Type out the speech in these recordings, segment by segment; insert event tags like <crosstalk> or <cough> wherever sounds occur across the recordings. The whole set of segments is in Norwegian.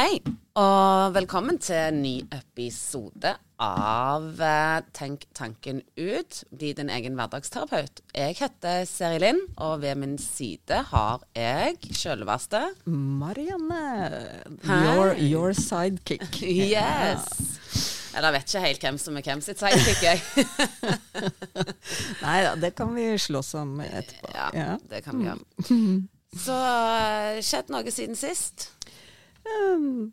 Hei, og velkommen til en ny episode av eh, Tenk tanken ut. Bli din egen hverdagsterapeut. Jeg heter Seri Linn, og ved min side har jeg selveste Marianne. Your, your sidekick. <laughs> Yes. Eller jeg vet ikke helt hvem som er hvem sitt sidekick, jeg. <laughs> Nei da, det kan vi slåss om etterpå. Ja, Ja. det kan vi gjøre. <laughs> Så eh, skjedd noe siden sist? Um,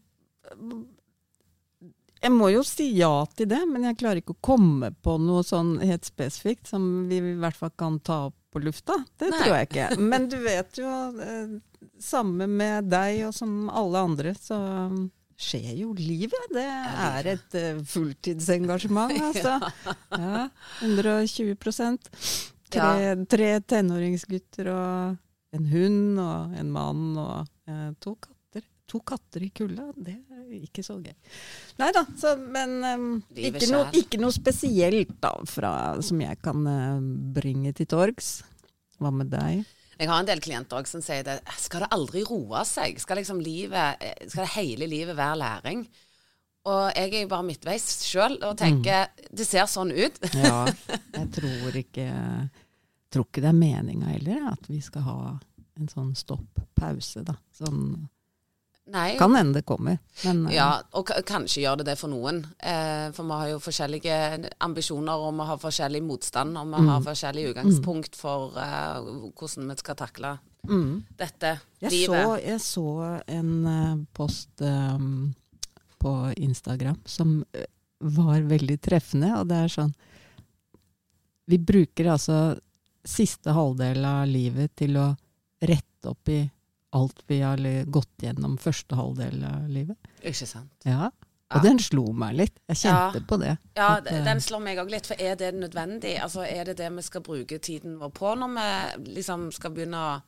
Jeg må jo si ja til det, men jeg klarer ikke å komme på noe sånn helt spesifikt som vi i hvert fall kan ta opp på lufta. Det Nei. tror jeg ikke. Men du vet jo, eh, samme med deg og som alle andre, så skjer jo livet. Det er et eh, fulltidsengasjement, <laughs> altså. Ja, 120% Tre, tre tenåringsgutter og en hund og en mann og eh, to katter. To katter i kulda, det er ikke så gøy. Nei da, men um, ikke, noe, ikke noe spesielt da, fra, som jeg kan uh, bringe til torgs. Hva med deg? Jeg har en del klienter også som sier det. Skal det aldri roe seg? Skal, liksom livet, eh, skal det hele livet være læring? Og jeg er jo bare midtveis sjøl og tenker det ser sånn ut. Ja, <laughs> jeg tror ikke, tror ikke det er meninga heller, at vi skal ha en sånn stopp-pause, da. Sånn, Nei. kan hende det kommer, men eh, Ja, og kanskje gjør det det for noen. Eh, for vi har jo forskjellige ambisjoner, og vi har forskjellig motstand, og vi har forskjellig utgangspunkt for eh, hvordan vi skal takle mm. dette Jeg så, livet. jeg så en uh, post um, på Instagram som var veldig treffende, og det er sånn Vi bruker altså siste halvdel av livet til å rette opp i alt vi har gått gjennom første halvdel av livet. Ikke sant? Ja. Ja. Og den slo meg litt. Jeg kjente Ja. på det. Ja, At, eh, den slår meg òg litt. For er det nødvendig? Altså, Er det det vi skal bruke tiden vår på når vi liksom skal begynne å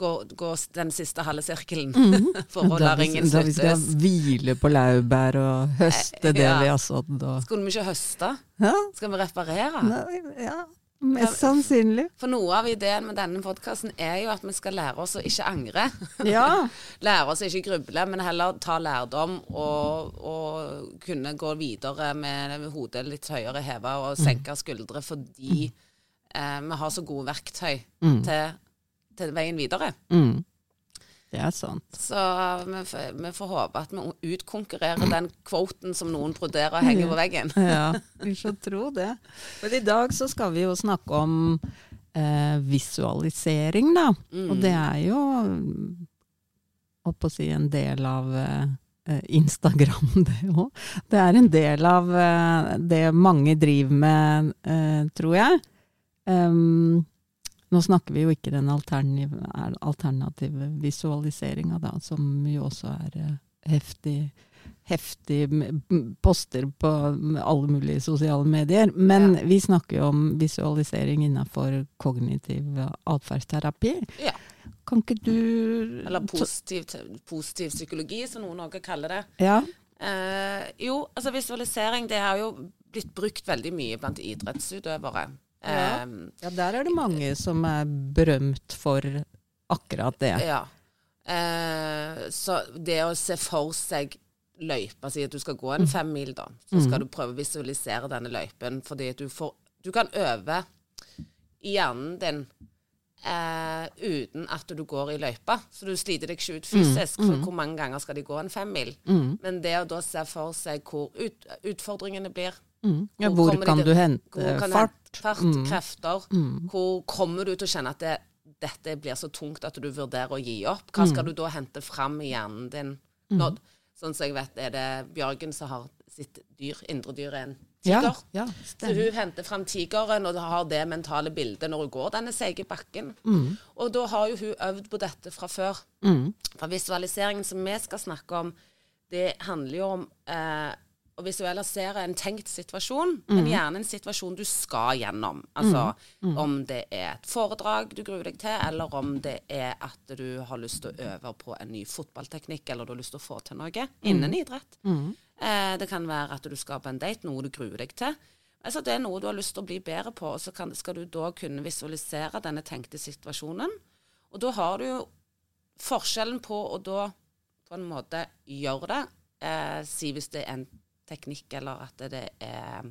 gå, gå den siste halve sirkelen? <laughs> For å la da, vi, da vi skal hvile på laurbær og høste det Ja. vi har sådd og Skulle vi ikke høste? Ja, Skal vi reparere? Ja, ja, mest sannsynlig. For noe av ideen med denne podkasten er jo at vi skal lære oss å ikke angre. Ja. <laughs> lære oss å ikke gruble, men heller ta lærdom og, og kunne gå videre med hodet litt høyere heva og senke skuldre fordi eh, vi har så gode verktøy Mm. til, til veien videre. Mm. Det er sant. Så vi, vi får håpe at vi utkonkurrerer den kvoten som noen broderer og henger på veggen. <laughs> Ja, vi får tro det. Men i dag så skal vi jo snakke om eh, visualisering, da. Mm. Og det er jo oppå å si en del av eh, eh, Instagram, <laughs> det òg. Det er en del av eh, det mange driver med, eh, tror jeg. Um, nå snakker vi jo ikke den alternative, er alternative visualiseringa, da, som jo også er eh, heftig heftig m- m- poster på alle mulige sosiale medier. Men Ja. vi snakker jo om visualisering innenfor kognitiv atferdsterapi. Ja. Kan ikke du Eller positiv, positiv psykologi, som noen også kaller det. Ja. Eh, jo, altså visualisering det har jo blitt brukt veldig mye blant idrettsutøvere. Ja. Eh, ja, der er det mange som er berømt for akkurat det. Ja. Eh, så det å se for seg løypa, si at du skal gå en femmil, da, så skal du prøve å visualisere denne løypen, fordi at du får Du kan øve i hjernen din eh, uten at du går i løypa. Så du sliter deg ikke ut fysisk, for hvor mange ganger skal de gå en femmil? Mm. Men det å da se for seg hvor ut, utfordringene blir Mm. Ja, Hvor hvor kan til- du hente kan fart? hente fart, Mm. krefter? Mm. Hvor kommer du til å kjenne at det, dette blir så tungt at du vurderer å gi opp? Hva Mm. skal du da hente fram i hjernen din? Når, sånn som jeg vet, er det Bjørgen som har sitt dyr, indre dyr er en tiger. ja, Så hun henter fram tigeren og har det mentale bildet når hun går denne seige bakken. Og da har jo hun øvd på dette fra før. Mm. For visualiseringen som vi skal snakke om, det handler jo om eh, å visualisere en tenkt situasjon, men gjerne en situasjon du skal gjennom. Altså om det er et foredrag du gruer deg til, eller om det er at du har lyst til å øve på en ny fotballteknikk, eller du har lyst til å få til noe innen idrett. Eh, det kan være at du skal på en date, noe du gruer deg til. Altså Det er noe du har lyst til å bli bedre på, og så kan, skal du da kunne visualisere denne tenkte situasjonen. Og da har du jo forskjellen på å da på en måte gjøre det, eh, si hvis det er en teknikk eller at det er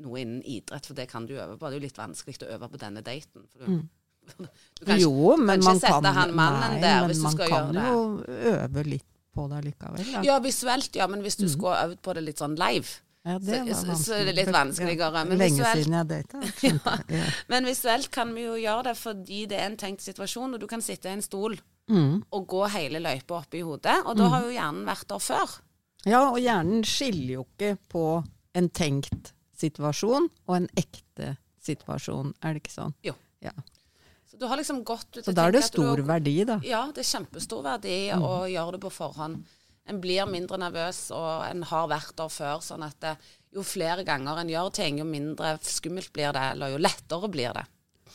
noe innen idrett, for det kan du øve på. Det er jo litt vanskelig å øve på denne daten. For du, Mm. <laughs> du kan jo, men ikke man sette kan, han mannen nei, der hvis du skal gjøre det. jo øve litt på det likevel. Da. Ja, visuelt, ja, men hvis du skulle ha øvd på det litt sånn live, Ja, det så- så- er det litt vanskeligere, men Lenge visuelt- siden jeg data. <laughs> Ja. Men visuelt kan vi jo gjøre det fordi det er en tenkt situasjon, og du kan sitte i en stol Mm. og gå hele løypa opp i hodet, og da har jo hjernen vært der før. Ja, og hjernen skiller jo ikke på en tenkt situasjon og en ekte situasjon, er det ikke sånn? Jo. Ja. Så du har liksom gått ut Så da er det stor har- verdi, da. Ja, det er kjempestor verdi å gjøre det på forhånd. En blir mindre nervøs, og en har vært der før. sånn at det, jo flere ganger en gjør ting, jo mindre skummelt blir det, eller jo lettere blir det.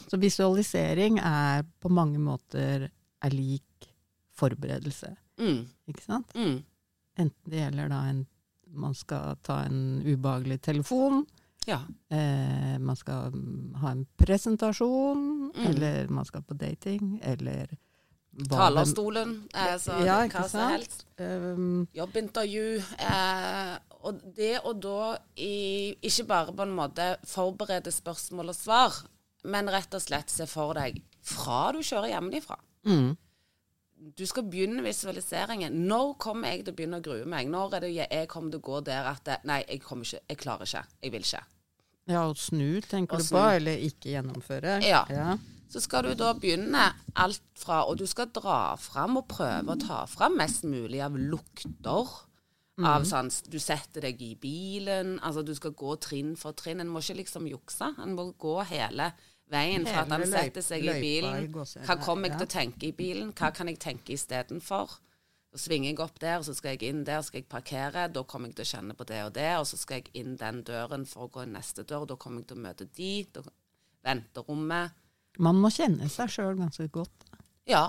Så visualisering er på mange måter er lik forberedelse, Mm, ikke sant? mm. Enten det gjelder da en man skal ta en ubehagelig telefon, Ja. eh, man skal mm, ha en presentasjon, Mm. eller man skal på dating, eller Talerstolen, eh, så Ja, hva som helst. Um, Jobbintervju. Eh, og det å da i, ikke bare på en måte forberede spørsmål og svar, men rett og slett se for deg fra du kjører hjemmefra. mm, Du skal begynne visualiseringen. Når kommer jeg til å begynne å grue meg? Når er det jeg, kommer til å gå der at det, Nei, jeg, kommer ikke, jeg klarer ikke. Jeg vil ikke. ja, og snu, tenker Og du snu. eller ikke gjennomføre. Ja. ja. Så skal du da begynne alt fra Og du skal dra fram og prøve å ta fram mest mulig av lukter. Av sånn Du setter deg i bilen. Altså du skal gå trinn for trinn. En må ikke liksom jukse. En må gå hele veien fra at han setter seg i bilen. Hva kommer jeg til å tenke i bilen? Hva kan jeg tenke istedenfor? Så svinger jeg opp der, så skal jeg inn der, skal jeg parkere. Da kommer jeg til å kjenne på det og det. Og så skal jeg inn den døren for å gå inn neste dør. Da kommer jeg til å møte de. Da, venterommet. Man må kjenne seg sjøl ganske godt. Ja.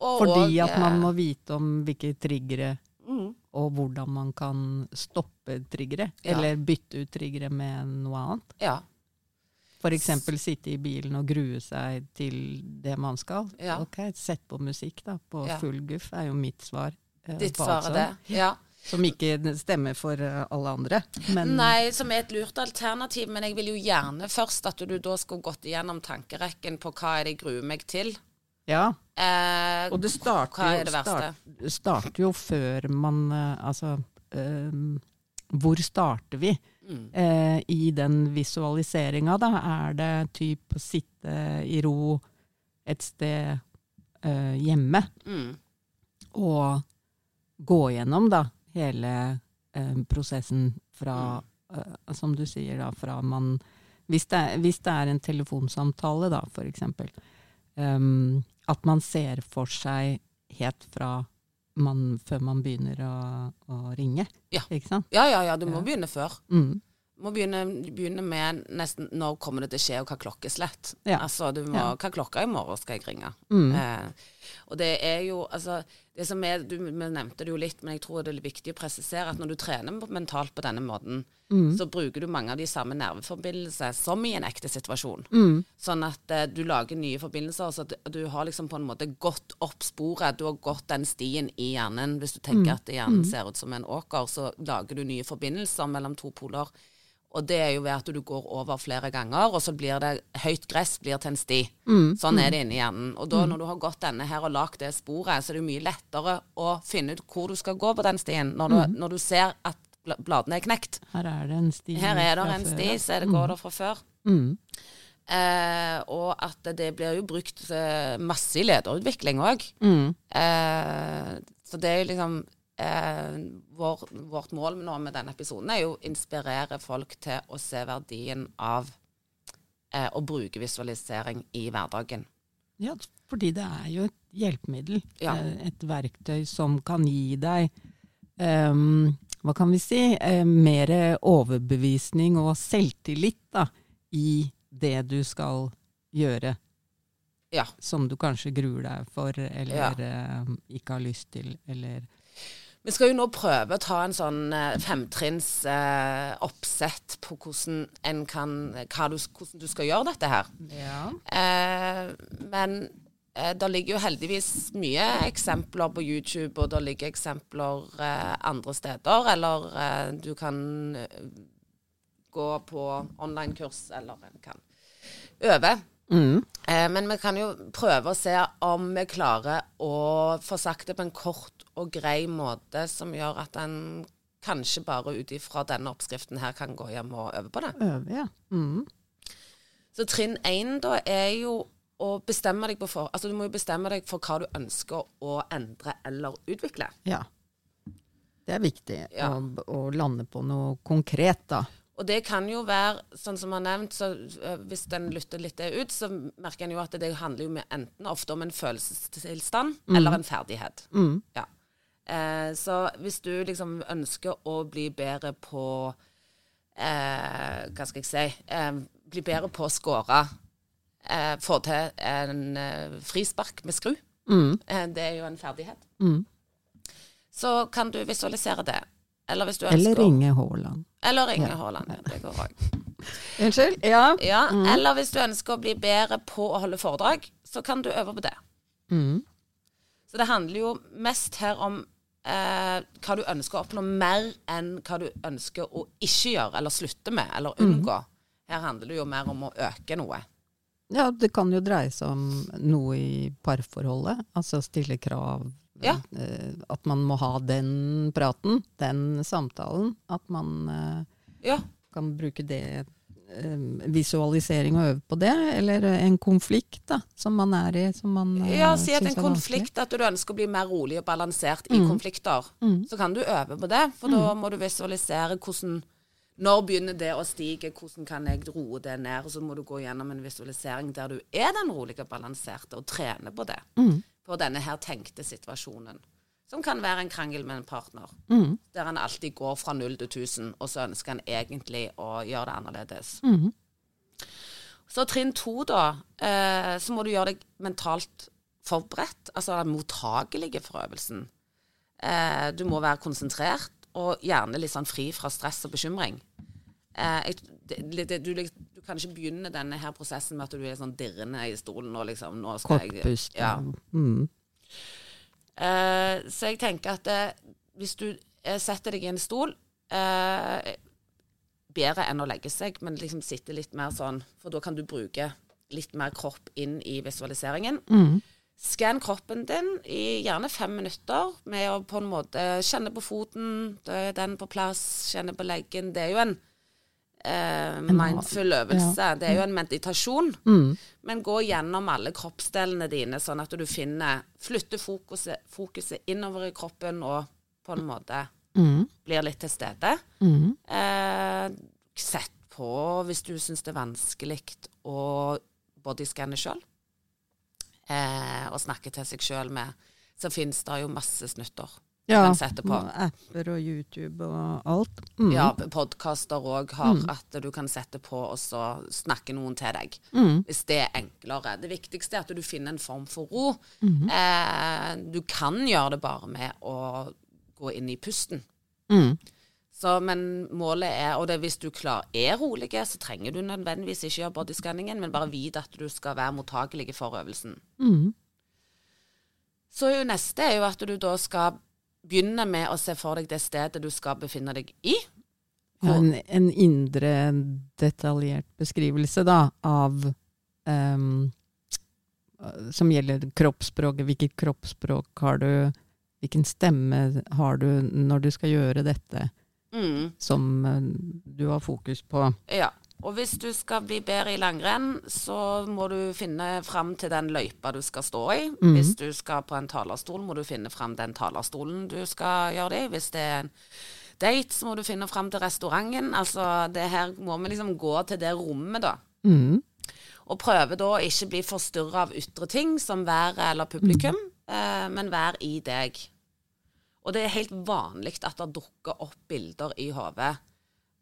Og, Fordi at man eh, må vite om hvilke triggere, mm, og hvordan man kan stoppe triggere. Ja. Eller bytte ut triggere med noe annet. Ja. F.eks. sitte i bilen og grue seg til det man skal. Ja. Ok, Sett på musikk da, på Ja. full guff, er jo mitt svar. eh, Ditt svar er det. Ja. Som ikke stemmer for eh, alle andre. Men Nei, som er et lurt alternativ, men jeg vil jo gjerne først at du da skulle gått igjennom tankerekken på hva er det jeg gruer meg til. ja, Eh, og det starter, er det start, starter jo før man eh, Altså eh, Hvor starter vi? Mm. eh, i den visualiseringa, da? Er det typ å sitte i ro et sted eh, hjemme Mm. og gå gjennom da hele eh, prosessen fra, eh, som du sier, da, fra man hvis det, er, hvis det er en telefonsamtale, da, for eksempel, em, at man ser for seg helt fra man, før man begynner å, å ringe. Ja. Ja, ja, ja, du må Ja. begynne før. Mm. Du må begynne, begynne med nesten når kommer det til å skje, og hva klokkeslett. Ja. Altså, du må, hva klokka i morgen skal jeg ringe? Mm. Eh, og det er jo, altså det som er, du nevnte det jo litt, men jeg tror det er viktig å presisere at når du trener mentalt på denne måten, Mm. så bruker du mange av de samme nerveforbindelsene som i en ekte situasjon. Mm. Sånn at eh, du lager nye forbindelser, så at du har liksom på en måte gått opp sporet. Du har gått den stien i hjernen. Hvis du tenker at hjernen ser ut som en åker, så lager du nye forbindelser mellom to poler. Og det er jo ved at du går over flere ganger, og så blir det høyt gress blir til en sti. Sånn er det inni hjernen. Og da når du har gått denne her og lagd det sporet, så er det jo mye lettere å finne ut hvor du skal gå på den stien, når du, når du ser at bladene er knekt. Her er det en sti. Her er det en før, sti, så det, går det fra før. Mm. Eh, og at det blir jo brukt eh, masse i lederutvikling òg. Mm. Eh, så det er jo liksom eh, vår, Vårt mål nå med denne episoden er jo å inspirere folk til å se verdien av eh, å bruke visualisering i hverdagen. Ja, fordi det er jo et hjelpemiddel. Ja. Et verktøy som kan gi deg um, Hva kan vi si? Eh, mer overbevisning og selvtillit da, i det du skal gjøre. Ja. Som du kanskje gruer deg for, eller Ja. eh, ikke har lyst til, eller Vi skal jo nå prøve å ta en sånn eh, femtrinns eh, oppsett på hvordan, en kan, du, hvordan du skal gjøre dette her. Ja. Eh, men eh, det ligger jo heldigvis mye eksempler på YouTube, og det ligger eksempler eh, andre steder. Eller eh, du kan gå på online-kurs, eller en kan øve. Mm. Eh, men vi kan jo prøve å se om vi klarer å få sagt det på en kort og grei måte som gjør at en kanskje bare ut ifra denne oppskriften her kan gå hjem og øve på det. Øve, ja. Mm. Så trinn én da er jo å bestemme deg for, altså du må jo bestemme deg for hva du ønsker å endre eller utvikle. ja. Det er viktig Ja. å, å lande på noe konkret, da. Og det kan jo være, sånn som har nevnt, så øh, hvis den lytter litt det ut, så merker en jo at det handler jo enten ofte om en følelsestilstand eller en ferdighet. Mm. Ja. Eh, så hvis du liksom ønsker å bli bedre på eh, Hva skal jeg si eh, Bli bedre på å score, eh, få til en eh, frispark med skru, Mm. eh, det er jo en ferdighet, Mm. så kan du visualisere det. Eller hvis du ønsker Eller ringe Haaland. Eller ringe. Haaland. Ja, det går òg. <laughs> Unnskyld? Ja. Ja, Eller hvis du ønsker å bli bedre på å holde foredrag, så kan du øve på det. Mm. Så det handler jo mest her om eh, hva du ønsker å oppnå, mer enn hva du ønsker å ikke gjøre, eller slutte med, eller unngå. Her handler det jo mer om å øke noe. Ja, det kan jo dreie seg om noe i parforholdet. Altså stille krav. Ja. Eh, at man må ha den praten, den samtalen. At man eh, Ja, kan bruke det eh, visualisering og øve på det. Eller en konflikt da, som man er i. Som man ja si at en konflikt, at du ønsker å bli mer rolig og balansert i konflikter. Mm. Så kan du øve på det, for da må du visualisere hvordan Når begynner det å stige, hvordan kan jeg roe det ned? Og så må du gå gjennom en visualisering der du er den rolige og balanserte, og trene på det. vanskelig. På denne her tenkte situasjonen. Som kan være en krangel med en partner. Mm. Der han alltid går fra null til 1000, og så ønsker han egentlig å gjøre det annerledes. Mm. Så trinn to, da, eh, så må du gjøre deg mentalt forberedt, altså mottagelige for øvelsen. Eh, du må være konsentrert, og gjerne litt sånn fri fra stress og bekymring. Eh, det, det, du, du kan ikke begynne denne her prosessen med at du er sånn dirrende i stolen og liksom nå skal jeg- Kortpust. Ja. Mm. Uh, så jeg tenker at uh, hvis du uh, setter deg i en stol Bedre enn å legge seg, men liksom sitte litt mer sånn, for da kan du bruke litt mer kropp inn i visualiseringen. Mm. Skann kroppen din i gjerne fem minutter med å på en måte kjenne på foten, er den på plass, kjenne på leggen. Det er jo en eh, mindful øvelse. Det er jo en meditasjon. Mm. Men gå gjennom alle kroppsdelene dine, sånn at du finner Flytter fokuset, fokuset innover i kroppen og på en måte Mm. blir litt til stede. Mm. Eh, sett på hvis du syns det er vanskelig å bodyscanne sjøl. Eh, og snakke til seg sjøl med. Så fins det jo masse snutter. Ja, på. og apper og YouTube og alt. Mm. Ja, podkaster òg har at du kan sette på og så snakke noen til deg. Mm. Hvis det er enklere. Det viktigste er at du finner en form for ro. Mhm. Eh, du kan gjøre det bare med å gå inn i pusten. Mm. Så, men målet er, og det er hvis du klar er rolig, så trenger du nødvendigvis ikke gjøre bodyskanningen, men bare vite at du skal være mottagelig for øvelsen. Mm. Så jo neste er jo at du da skal begynne med å se for deg det stedet du skal befinne deg i. Ja, en, en indre detaljert beskrivelse da, av um, Som gjelder kroppsspråket. Hvilket kroppsspråk har du? Hvilken stemme har du når du skal gjøre dette, Mm. som eh, du har fokus på? Ja. Og hvis du skal bli bedre i langrenn, så må du finne fram til den løypa du skal stå i. Mm. Hvis du skal på en talerstol, må du finne fram den talerstolen du skal gjøre det i. Hvis det er en date, så må du finne fram til restauranten. Altså, det her må vi liksom gå til det rommet, da. Mm. Og prøve da å ikke bli forstyrra av ytre ting som været eller publikum, eh, men vær i deg. Og det er helt vanlig at det dukker opp bilder i hodet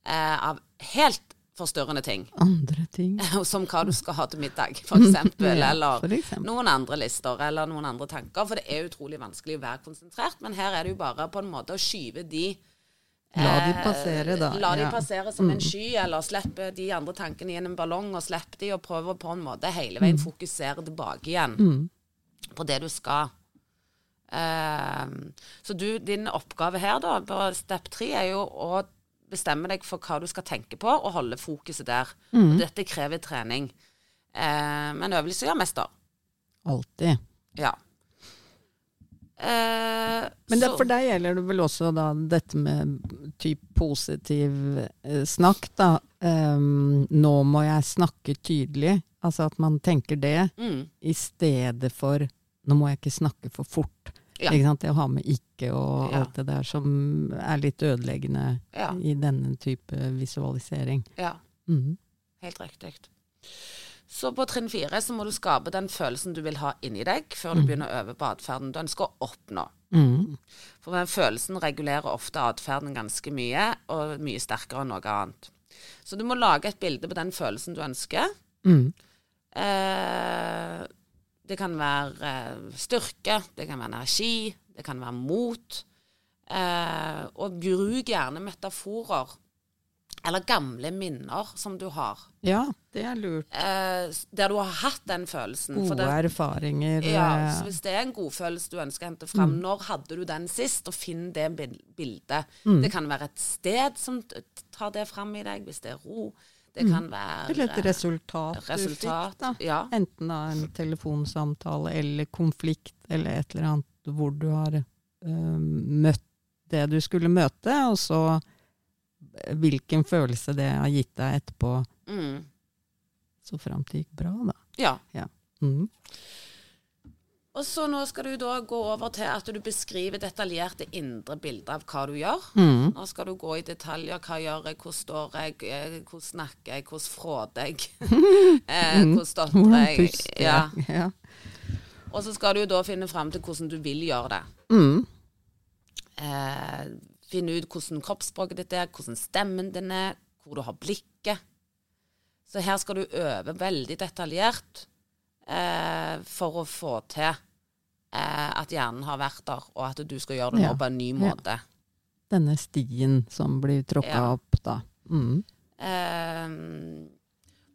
eh, av helt forstyrrende ting. Andre ting. <laughs> Som hva du skal ha til middag, eksempel. Ja, eller for eksempel. noen andre lister, eller noen andre tanker. For det er utrolig vanskelig å være konsentrert. Men her er det jo bare på en måte å skyve de La de eh, passere, da. La de Ja. Mm. passere som en sky, eller slippe de andre tankene i en ballong, og slippe de, og prøve på en måte hele Mm. veien fokusere tilbake igjen. på det du skal. Uh, så du, din oppgave her da, på step tre er jo å bestemme deg for hva du skal tenke på, og holde fokuset der. Mm. Og dette krever trening. Eh, men øvelse gjør mester. Alltid. Ja. Eh, Men det, for deg gjelder det vel også da dette med typ positiv eh, snakk, da. Um, nå må jeg snakke tydelig. Altså at man tenker det mm, i stedet for nå må jeg ikke snakke for fort. Ja. Det å ha med ikke og Ja. alt det der som er litt ødeleggende ja, i denne type visualisering. ja. Mhm. Helt riktig. Så på trinn fire så må du skape den følelsen du vil ha inni deg, før du mm. begynner å øve på atferden du ønsker å oppnå. Mm. For den følelsen regulerer ofte atferden ganske mye, og mye sterkere enn noe annet. Så du må lage et bilde på den følelsen du ønsker. Mm. Eh, det kan være eh, styrke, det kan være energi, det kan være mot. Eh, og bruk gjerne metaforer, eller gamle minner som du har. Ja, det er lurt. eh, der du har hatt den følelsen. Gode det, erfaringer. ja, eh, så hvis det er en god følelse du ønsker å hente fram, Mm. når hadde du den sist? Og finn det bildet. Mm. Det kan være et sted som tar det fram i deg, hvis det er ro. Det Mm. kan være Eller et resultat, resultat. du fikk. Ja. Enten av en telefonsamtale eller konflikt eller et eller annet hvor du har uh, møtt det du skulle møte, og så eh, hvilken følelse det har gitt deg etterpå, Mm. så fram til det gikk bra, da. ja. Mhm. Og så nå skal du da gå over til at du beskriver detaljert det indre bildet av hva du gjør. Mm. Nå skal du gå i detaljer. Hva gjør jeg, hvor står jeg, hvor snakker jeg, hvordan fråder jeg, <laughs> eh, hvordan stotrer jeg. Ja. Ja. Og så skal du da finne fram til hvordan du vil gjøre det. Mm. Eh, finne ut hvordan kroppsspråket ditt er, hvordan stemmen din er, hvor du har blikket. Så her skal du øve veldig detaljert eh, for å få til eh, at hjernen har vært der, og at du skal gjøre det nå på en ny Ja. måte. Denne stien som blir tråkka Ja. opp, da. Mm. Eh,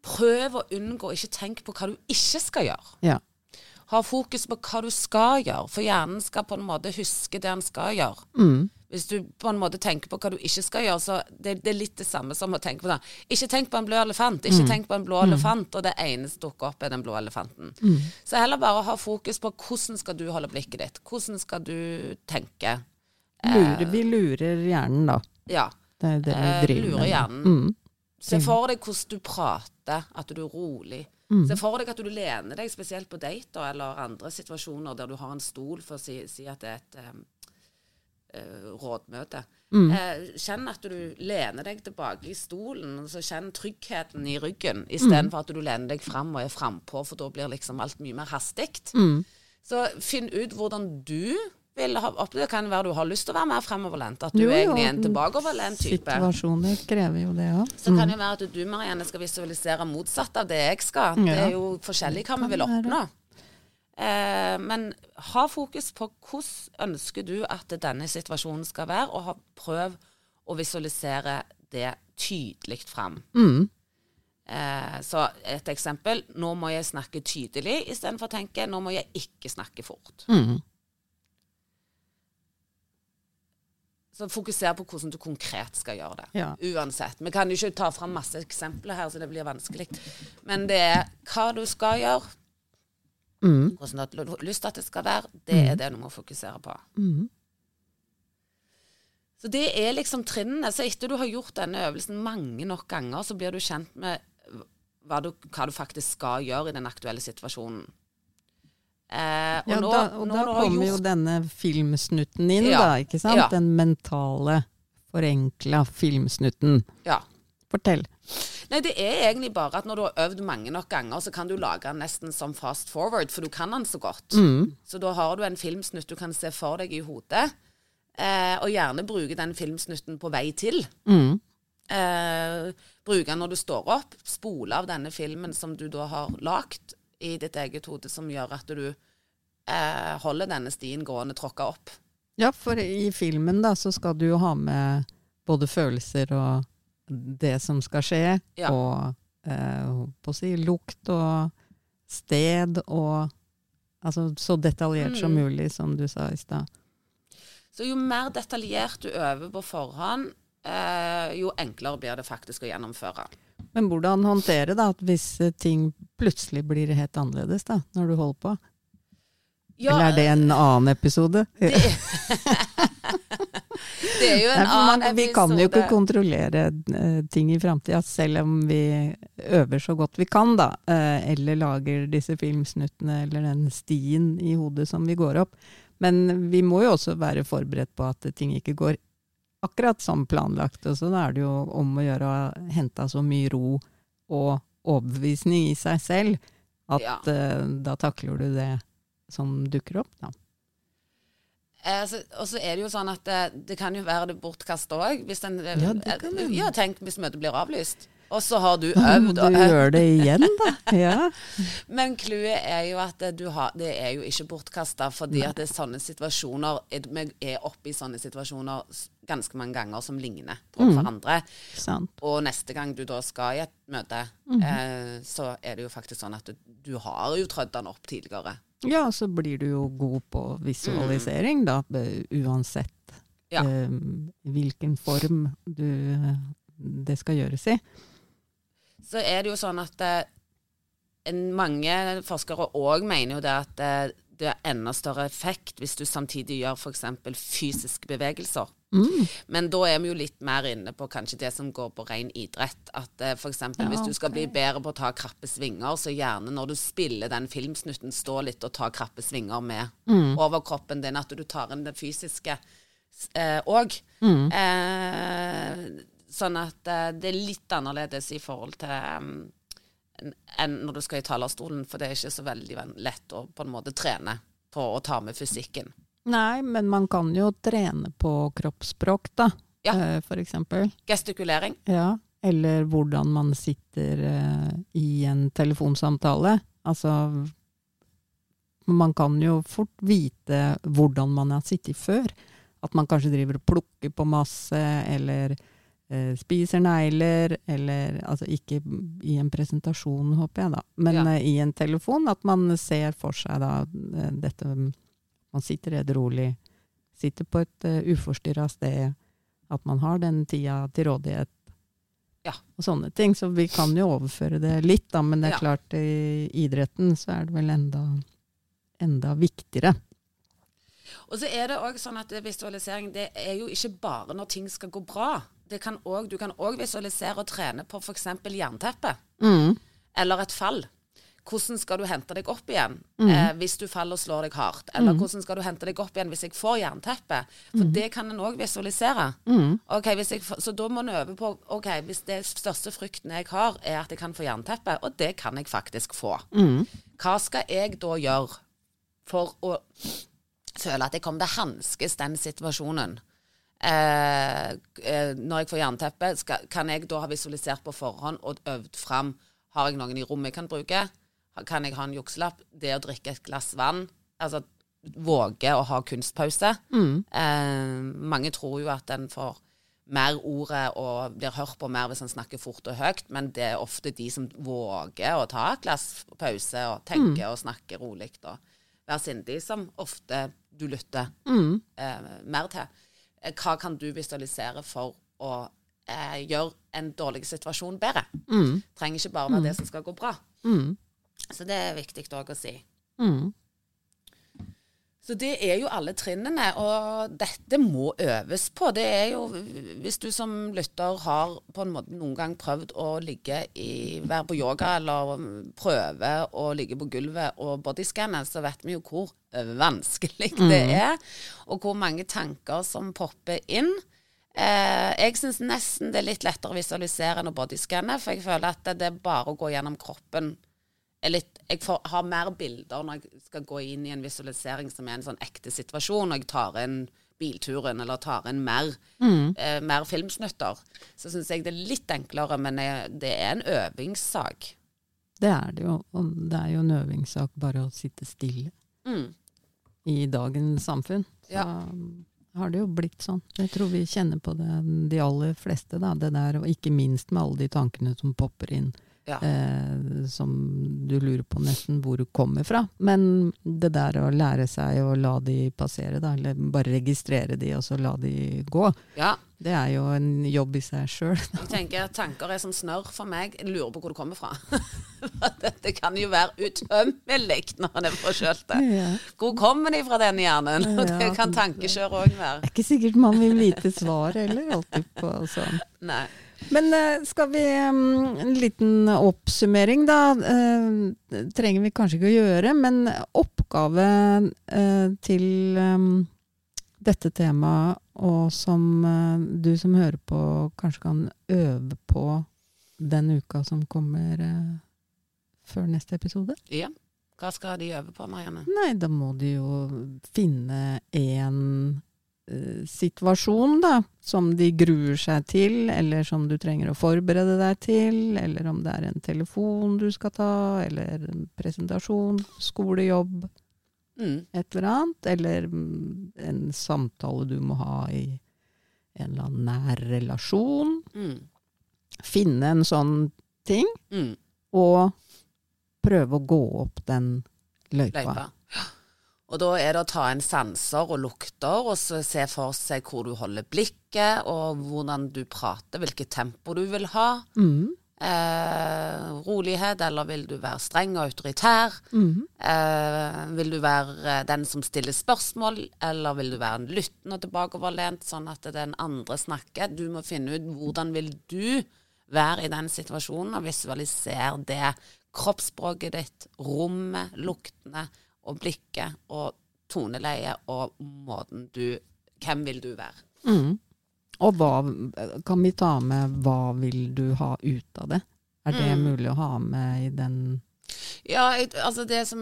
prøv å unngå ikke tenk på hva du ikke skal gjøre. Ja. Ha fokus på hva du skal gjøre, for hjernen skal på en måte huske det den skal gjøre. Mm. Hvis du på en måte tenker på hva du ikke skal gjøre, så det, det er litt det samme som å tenke på det. Ikke tenk på en blå elefant, ikke tenk på en blå elefant, og det eneste som dukker opp, er den blå elefanten. Så heller bare ha fokus på hvordan skal du holde blikket ditt, hvordan skal du tenke. Lurer, vi lurer hjernen, da. Ja. Det er det vi driver med. lurer hjernen. Mhm. Se for deg hvordan du prater, at du er rolig. Se for deg at du lener deg spesielt på dater eller andre situasjoner der du har en stol for å si, si at det er et um, uh, rådmøte. Eh, kjenn at du lener deg tilbake i stolen, så kjenn tryggheten i ryggen, istedenfor at du lener deg fram og er frampå, for da blir liksom alt mye mer hastig. Mm. Så finn ut hvordan du vil ha opp Det kan være du har lyst til å være mer fremoverlent, at du Jo, jo, egentlig er en tilbakeoverlent type. Situasjoner krever jo det òg. Så kan det jo være at du Marianne, skal visualisere motsatt av det jeg skal. Det er jo forskjellig hva vi vil oppnå. Eh, men ha fokus på hvordan ønsker du at denne situasjonen skal være, og ha, prøv å visualisere det tydelig fram. Mm. Eh, så et eksempel. Nå må jeg snakke tydelig istedenfor å tenke nå må jeg ikke snakke fort. Mm. Så fokuser på hvordan du konkret skal gjøre det. Ja. Uansett. Vi kan jo ikke ta fram masse eksempler her, så det blir vanskelig. Men det er hva du skal gjøre, Mm. hvordan du har lyst til at det skal være, det er det du må fokusere på. Mm. Så det er liksom trinnene. Så etter du har gjort denne øvelsen mange nok ganger, så blir du kjent med hva du, hva du faktisk skal gjøre i den aktuelle situasjonen. Eh, og Ja, nå, da, og da kommer jo denne filmsnutten inn, Ja. da, ikke sant? Ja. Den mentale, forenkla filmsnutten. Ja. Fortell. Nei, det er egentlig bare at når du har øvd mange nok ganger, så kan du lage den nesten som fast forward, for du kan den så godt. Mm. Så da har du en filmsnutt du kan se for deg i hodet, eh, og gjerne bruke den filmsnutten på vei til. Mm. Eh, bruke den når du står opp, spole av denne filmen som du da har lagt i ditt eget hode, som gjør at du eh, holder denne stien gående tråkka opp. Ja, for i filmen da, så skal du jo ha med både følelser og det som skal skje, Ja. og eh, på å si lukt og sted og Altså så detaljert som Mm. mulig, som du sa i stad. Så jo mer detaljert du øver på forhånd, eh, jo enklere blir det faktisk å gjennomføre. Men hvordan håndtere da at hvis ting plutselig blir helt annerledes da, når du holder på? Ja, Eller er det en annen episode? det, <laughs> det er jo <laughs> en Nei, annen vi kan jo ikke kontrollere eh, ting i framtida, selv om vi øver så godt vi kan, da. eh, eller lager disse filmsnuttene eller den stien i hodet som vi går opp. Men vi må jo også være forberedt på at ting ikke går akkurat som planlagt. Og så da er det jo om å gjøre å hente så mye ro og overbevisning i seg selv at Ja. uh, da takler du det som dukker opp, da. Eh, så- Og så er det jo sånn at det, det kan jo være det bortkasta òg. Hvis eh, Ja, det kan ja, tenk hvis møtet blir avlyst. Og så har du øvd og øvd du gjør det igjen, da. <laughs> Ja. Men clouet er jo at har, det er jo ikke bortkasta, fordi at det er sånne situasjoner Vi er oppe i sånne situasjoner ganske mange ganger som ligner på Mm. hverandre. Sant. Og neste gang du da skal i et møte, mm. eh, så er det jo faktisk sånn at du, du har jo trødd den opp tidligere. Ja, så blir du jo god på visualisering, da, uansett Ja. eh, hvilken form du, det skal gjøres i. Så er det jo sånn at eh, mange forskere òg mener jo det at eh, det er enda større effekt hvis du samtidig gjør f.eks. fysiske bevegelser. Mm. Men da er vi jo litt mer inne på kanskje det som går på ren idrett. At eh, eksempel Ja, hvis du skal bli bedre på å ta krappe svinger, så gjerne når du spiller den filmsnutten, stå litt og ta krappe svinger med Mm. overkroppen din. At du tar inn det fysiske òg. Mm. Eh, sånn at uh, det er litt annerledes i forhold til um, enn når du skal i talerstolen, for det er ikke så veldig lett å på en måte trene på å ta med fysikken. Nei, men man kan jo trene på kroppsspråk, da, Ja. eh, for eksempel. Gestikulering. Ja. Eller hvordan man sitter uh, i en telefonsamtale. Altså Man kan jo fort vite hvordan man har sittet før. At man kanskje driver og plukker på masse, eller spiser negler, eller Altså ikke i en presentasjon, håper jeg, da. Men Ja. eh, i en telefon. At man ser for seg da eh, dette Man sitter edruelig. Sitter på et uh, uforstyrra sted. At man har den tida til rådighet Ja. og sånne ting. Så vi kan jo overføre det litt, da, men det er Ja. klart i idretten så er det vel enda, enda viktigere. Og så er det òg sånn at visualisering det er jo ikke bare når ting skal gå bra. Kan også, du kan òg visualisere og trene på f.eks. jernteppe eller et fall. Hvordan skal du hente deg opp igjen eh, hvis du faller og slår deg hardt? Eller hvordan skal du hente deg opp igjen hvis jeg får jernteppe? For det kan en òg visualisere. Okay, hvis jeg, så da må en øve på ok, hvis det største frykten jeg har, er at jeg kan få jernteppe, og det kan jeg faktisk få. Hva skal jeg da gjøre for å føle at jeg kommer til å hanskes den situasjonen? Eh, eh, når jeg får jernteppe, skal, kan jeg da ha visualisert på forhånd og øvd fram Har jeg noen i rommet jeg kan bruke? Kan jeg ha en jukselapp? Det å drikke et glass vann? Altså våge å ha kunstpause. Eh, mange tror jo at en får mer ordet og blir hørt på mer hvis en snakker fort og høyt, men det er ofte de som våger å ta et glass pause og tenke og snakke rolig og være sindig, som ofte du lytter eh, mer til. Eh, Hva kan du visualisere for å eh, gjøre en dårlig situasjon bedre? Trenger ikke bare være det som skal gå bra. Så det er viktig òg å si. Så det er jo alle trinnene, og dette må øves på. Det er jo, Hvis du som lytter har på en måte noen gang prøvd å ligge i, være på yoga eller prøve å ligge på gulvet og bodyscanne, så vet vi jo hvor vanskelig det er, og hvor mange tanker som popper inn. Eh, jeg syns nesten det er litt lettere å visualisere enn å bodyscanne, for jeg føler at det, det er bare å gå gjennom kroppen litt, jeg får, har mer bilder når jeg skal gå inn i en visualisering som er en sånn ekte situasjon, når jeg tar inn bilturen eller tar inn mer, eh, mer filmsnutter. Så syns jeg det er litt enklere, men jeg, det er en øvingssak. Det er det jo. Og det er jo en øvingssak bare å sitte stille Mm. i dagens samfunn. Så Ja. har det jo blitt sånn. Jeg tror vi kjenner på det, de aller fleste, da. Det der, og ikke minst med alle de tankene som popper inn Ja. eh, som du lurer på nesten hvor du kommer fra. Men det der å lære seg å la de passere, da, eller bare registrere de og så la de gå, ja. det er jo en jobb i seg sjøl. Tanker er som snørr for meg. Jeg lurer på hvor det kommer fra. <laughs> Dette kan jo være utømmelig når en er forkjølt. Ja. Hvor kommer de fra den hjernen? Og det kan tankekjør òg være. Det er ikke sikkert man vil vite svar heller, alltid på sånn. Nei. Men eh, skal vi mm, En liten oppsummering, da. eh, trenger vi kanskje ikke å gjøre, men oppgave eh, til eh, dette temaet, og som du som hører på, kanskje kan øve på den uka som kommer før neste episode? Ja. Hva skal de øve på, Marianne? Nei, da må de jo finne en eh, situasjon, da, som de gruer seg til, eller som du trenger å forberede deg til, eller om det er en telefon du skal ta, eller en presentasjon, skolejobb, Mm. et eller annet, eller mm, en samtale du må ha i en eller annen nær relasjon. Mm. Finne en sånn ting, Mm. og prøve å gå opp den løypa. Løypa. Og da er det å ta inn sanser og lukter, og så se for seg hvor du holder blikket, og hvordan du prater, hvilket tempo du vil ha. Mm. Eh, rolighet, eller vil du være streng og autoritær? Mm. Eh, vil du være den som stiller spørsmål, eller vil du være en lyttende og tilbakeoverlent, sånn at den andre snakker? Du må finne ut hvordan vil du være i den situasjonen, og visualisere det. Kroppsspråket ditt, rommet, luktene og blikket og toneleiet og måten du Hvem vil du være? Mm. Og hva kan vi ta med hva vil du ha ut av det? Er det Mm. mulig å ha med i den Ja, jeg, altså det som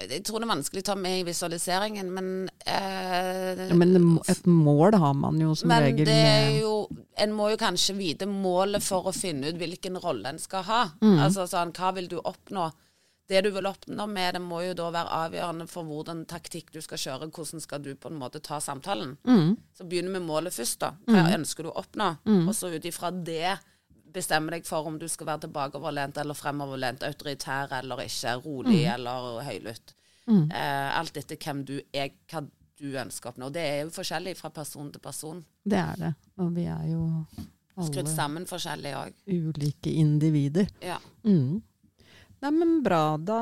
Jeg tror det er vanskelig å ta med i visualiseringen, men eh, ja, Men et mål har man jo som Men regel det er jo En må jo kanskje vite målet for å finne ut hvilken rolle en skal ha. Mm. Altså sånn, hva vil du oppnå? Det du vil oppnå med det, må jo da være avgjørende for hvordan taktikk du skal kjøre. Hvordan skal du på en måte ta samtalen? mm. Så begynn med målet først, da. Hva ønsker du å oppnå? Mm. Og så ut ifra det bestemme deg for om du skal være tilbakeoverlent eller fremoverlent, autoritær eller ikke, rolig eller høylytt. Mm. Eh, alt etter hvem du er, hva du ønsker å oppnå. Det er jo forskjellig fra person til person. Det er det. Og vi er jo Skrudd sammen forskjellig òg. ulike individer. Ja. Mm. Nei, men bra. Da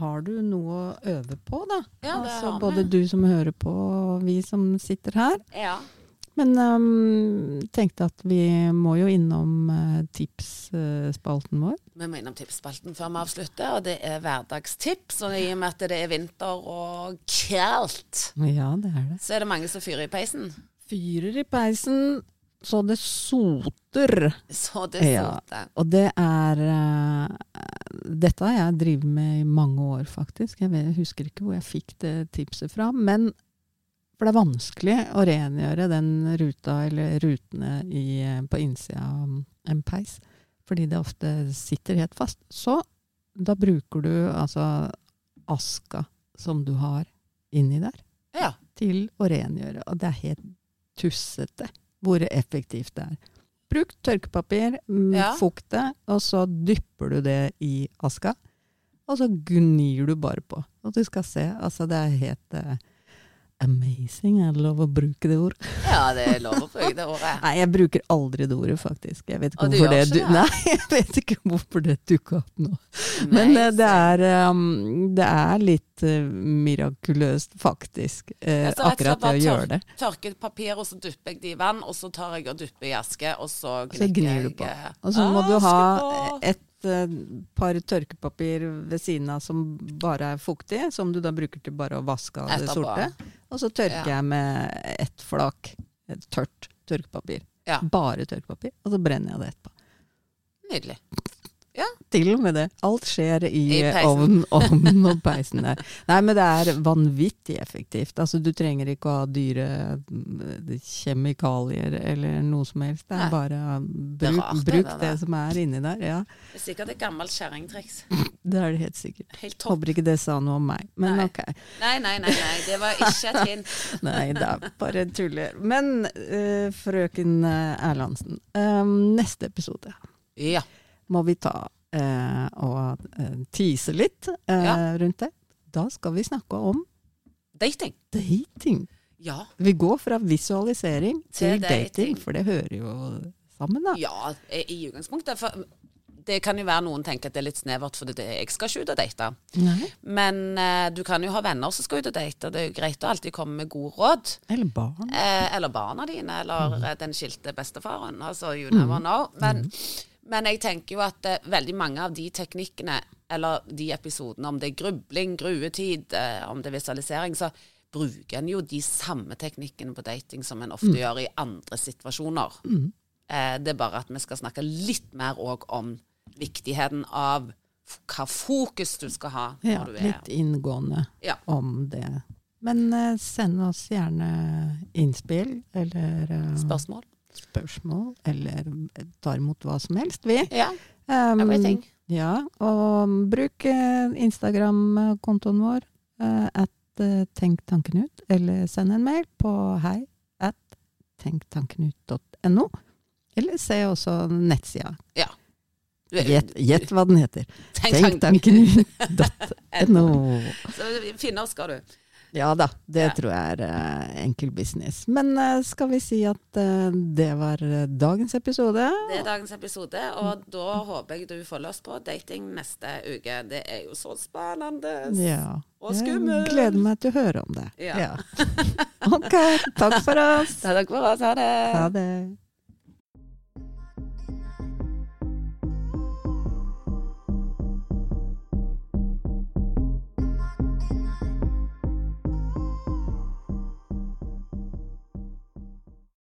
har du noe å øve på, da. Ja, altså, både du som hører på, og vi som sitter her. ja. Men um, tenkte at vi må jo innom uh, tipsspalten vår. Vi må innom tipsspalten før vi avslutter, og det er hverdagstips. Og i og med at det er vinter og kaldt, Ja, det er det. så er det mange som fyrer i peisen. Fyrer i peisen så det soter. Så det Ja. soter. Og det er uh, Dette har jeg drevet med i mange år, faktisk. Jeg vet, husker ikke hvor jeg fikk det tipset fra. Men for det er vanskelig å rengjøre den ruta eller rutene i, eh, på innsida av en peis. Fordi det ofte sitter helt fast. Så da bruker du altså aska som du har inni der, Ja. til å rengjøre. Og det er helt tussete hvor effektivt det er. Bruk tørkepapir, mm, Ja. fukt det, og så dypper du det i aska. Og så gnir du bare på. Og du skal se, altså det er helt eh, amazing. Er det lov å bruke det ordet? ja, det er lov å bruke det ordet. <laughs> Nei, jeg bruker aldri det ordet, faktisk. Jeg vet ikke Og du hvorfor det, du, det? Nei, <laughs> jeg vet ikke hvorfor det dukka opp nå. Men uh, det er, um, det er litt uh, mirakuløst, faktisk. uh, Ja, så rett og slett akkurat det å gjøre det. Jeg tørker papir, og så dypper jeg det i vann, og så tar jeg og dypper i aske, og så Så gnir du jeg på. Og så må du ha på. Et eh, par tørkepapir ved siden av som bare er fuktig, som du da bruker til bare å vaske av det sorte. Og så tørker Ja. jeg med ett flak, et tørt tørkepapir. Ja. Bare tørkepapir. Og så brenner jeg det etterpå. Nydelig. Til og med det. Alt skjer i, I ovnen, <laughs> ovnen og peisen der. Nei, men det er vanvittig effektivt. Altså, du trenger ikke å ha dyre mm, kjemikalier eller noe som helst. Det er Nei. bare uh, er rart, det bruk det, det det, som er inni der. Ja, Det er sikkert et gammelt kjerringtriks. <laughs> det er det helt sikkert. Helt. Håper ikke det sa noe om meg, men Nei. ok. Nei, nei, nei, nei, det var ikke et <laughs> hint. Nei, det er bare tuller. Men uh, frøken eh, Erlandsen, um, neste episode. Ja. Må vi ta eh, og eh, tease litt eh, Ja. rundt det. Da skal vi snakke om Dating. dating. Ja. Vi går fra visualisering til, Til dating. dating. for det hører jo sammen, da. Ja, i utgangspunktet. For det kan jo være noen tenker at det er litt snevert, for det, jeg skal ikke ut og date. Nei. Men eh, du kan jo ha venner som skal ut og date, og det er jo greit å alltid komme med gode råd. Eller barn. Eh, eller barna dine, eller mm. den skilte bestefaren. Altså, you never know. Men, men jeg tenker jo at eh, veldig mange av de teknikkene, eller de episodene, om det er grubling, gruetid, eh, om det er visualisering, så bruker en jo de samme teknikkene på dating som en ofte gjør i andre situasjoner. Eh, det er bare at vi skal snakke litt mer òg om viktigheten av hva fokus du skal ha når Ja, du er litt inngående Ja. om det. Men eh, send oss gjerne innspill eller eh, Spørsmål? Spørsmål, eller tar imot hva som helst, vi. Ja. Um, Everything. Ja, og bruk eh, Instagram-kontoen vår eh, at tenktankenut, Tenk tanken ut, eller send en mail på hei at tenktankenut.no. Eller se også nettsida. Ja. Gjett hva den heter. Tenk tanken. Tenktankenut.no. <laughs> Så finner skal du. Ja da, det Ja. tror jeg er uh, enkel business. Men uh, skal vi si at uh, det var dagens episode? Det er dagens episode, og da håper jeg du følger oss på dating neste uke. Det er jo så spennende. Ja. Og skummelt. Jeg gleder meg til å høre om det. Ja. <laughs> ok, takk for oss. Takk for oss. Ha det. Ha det.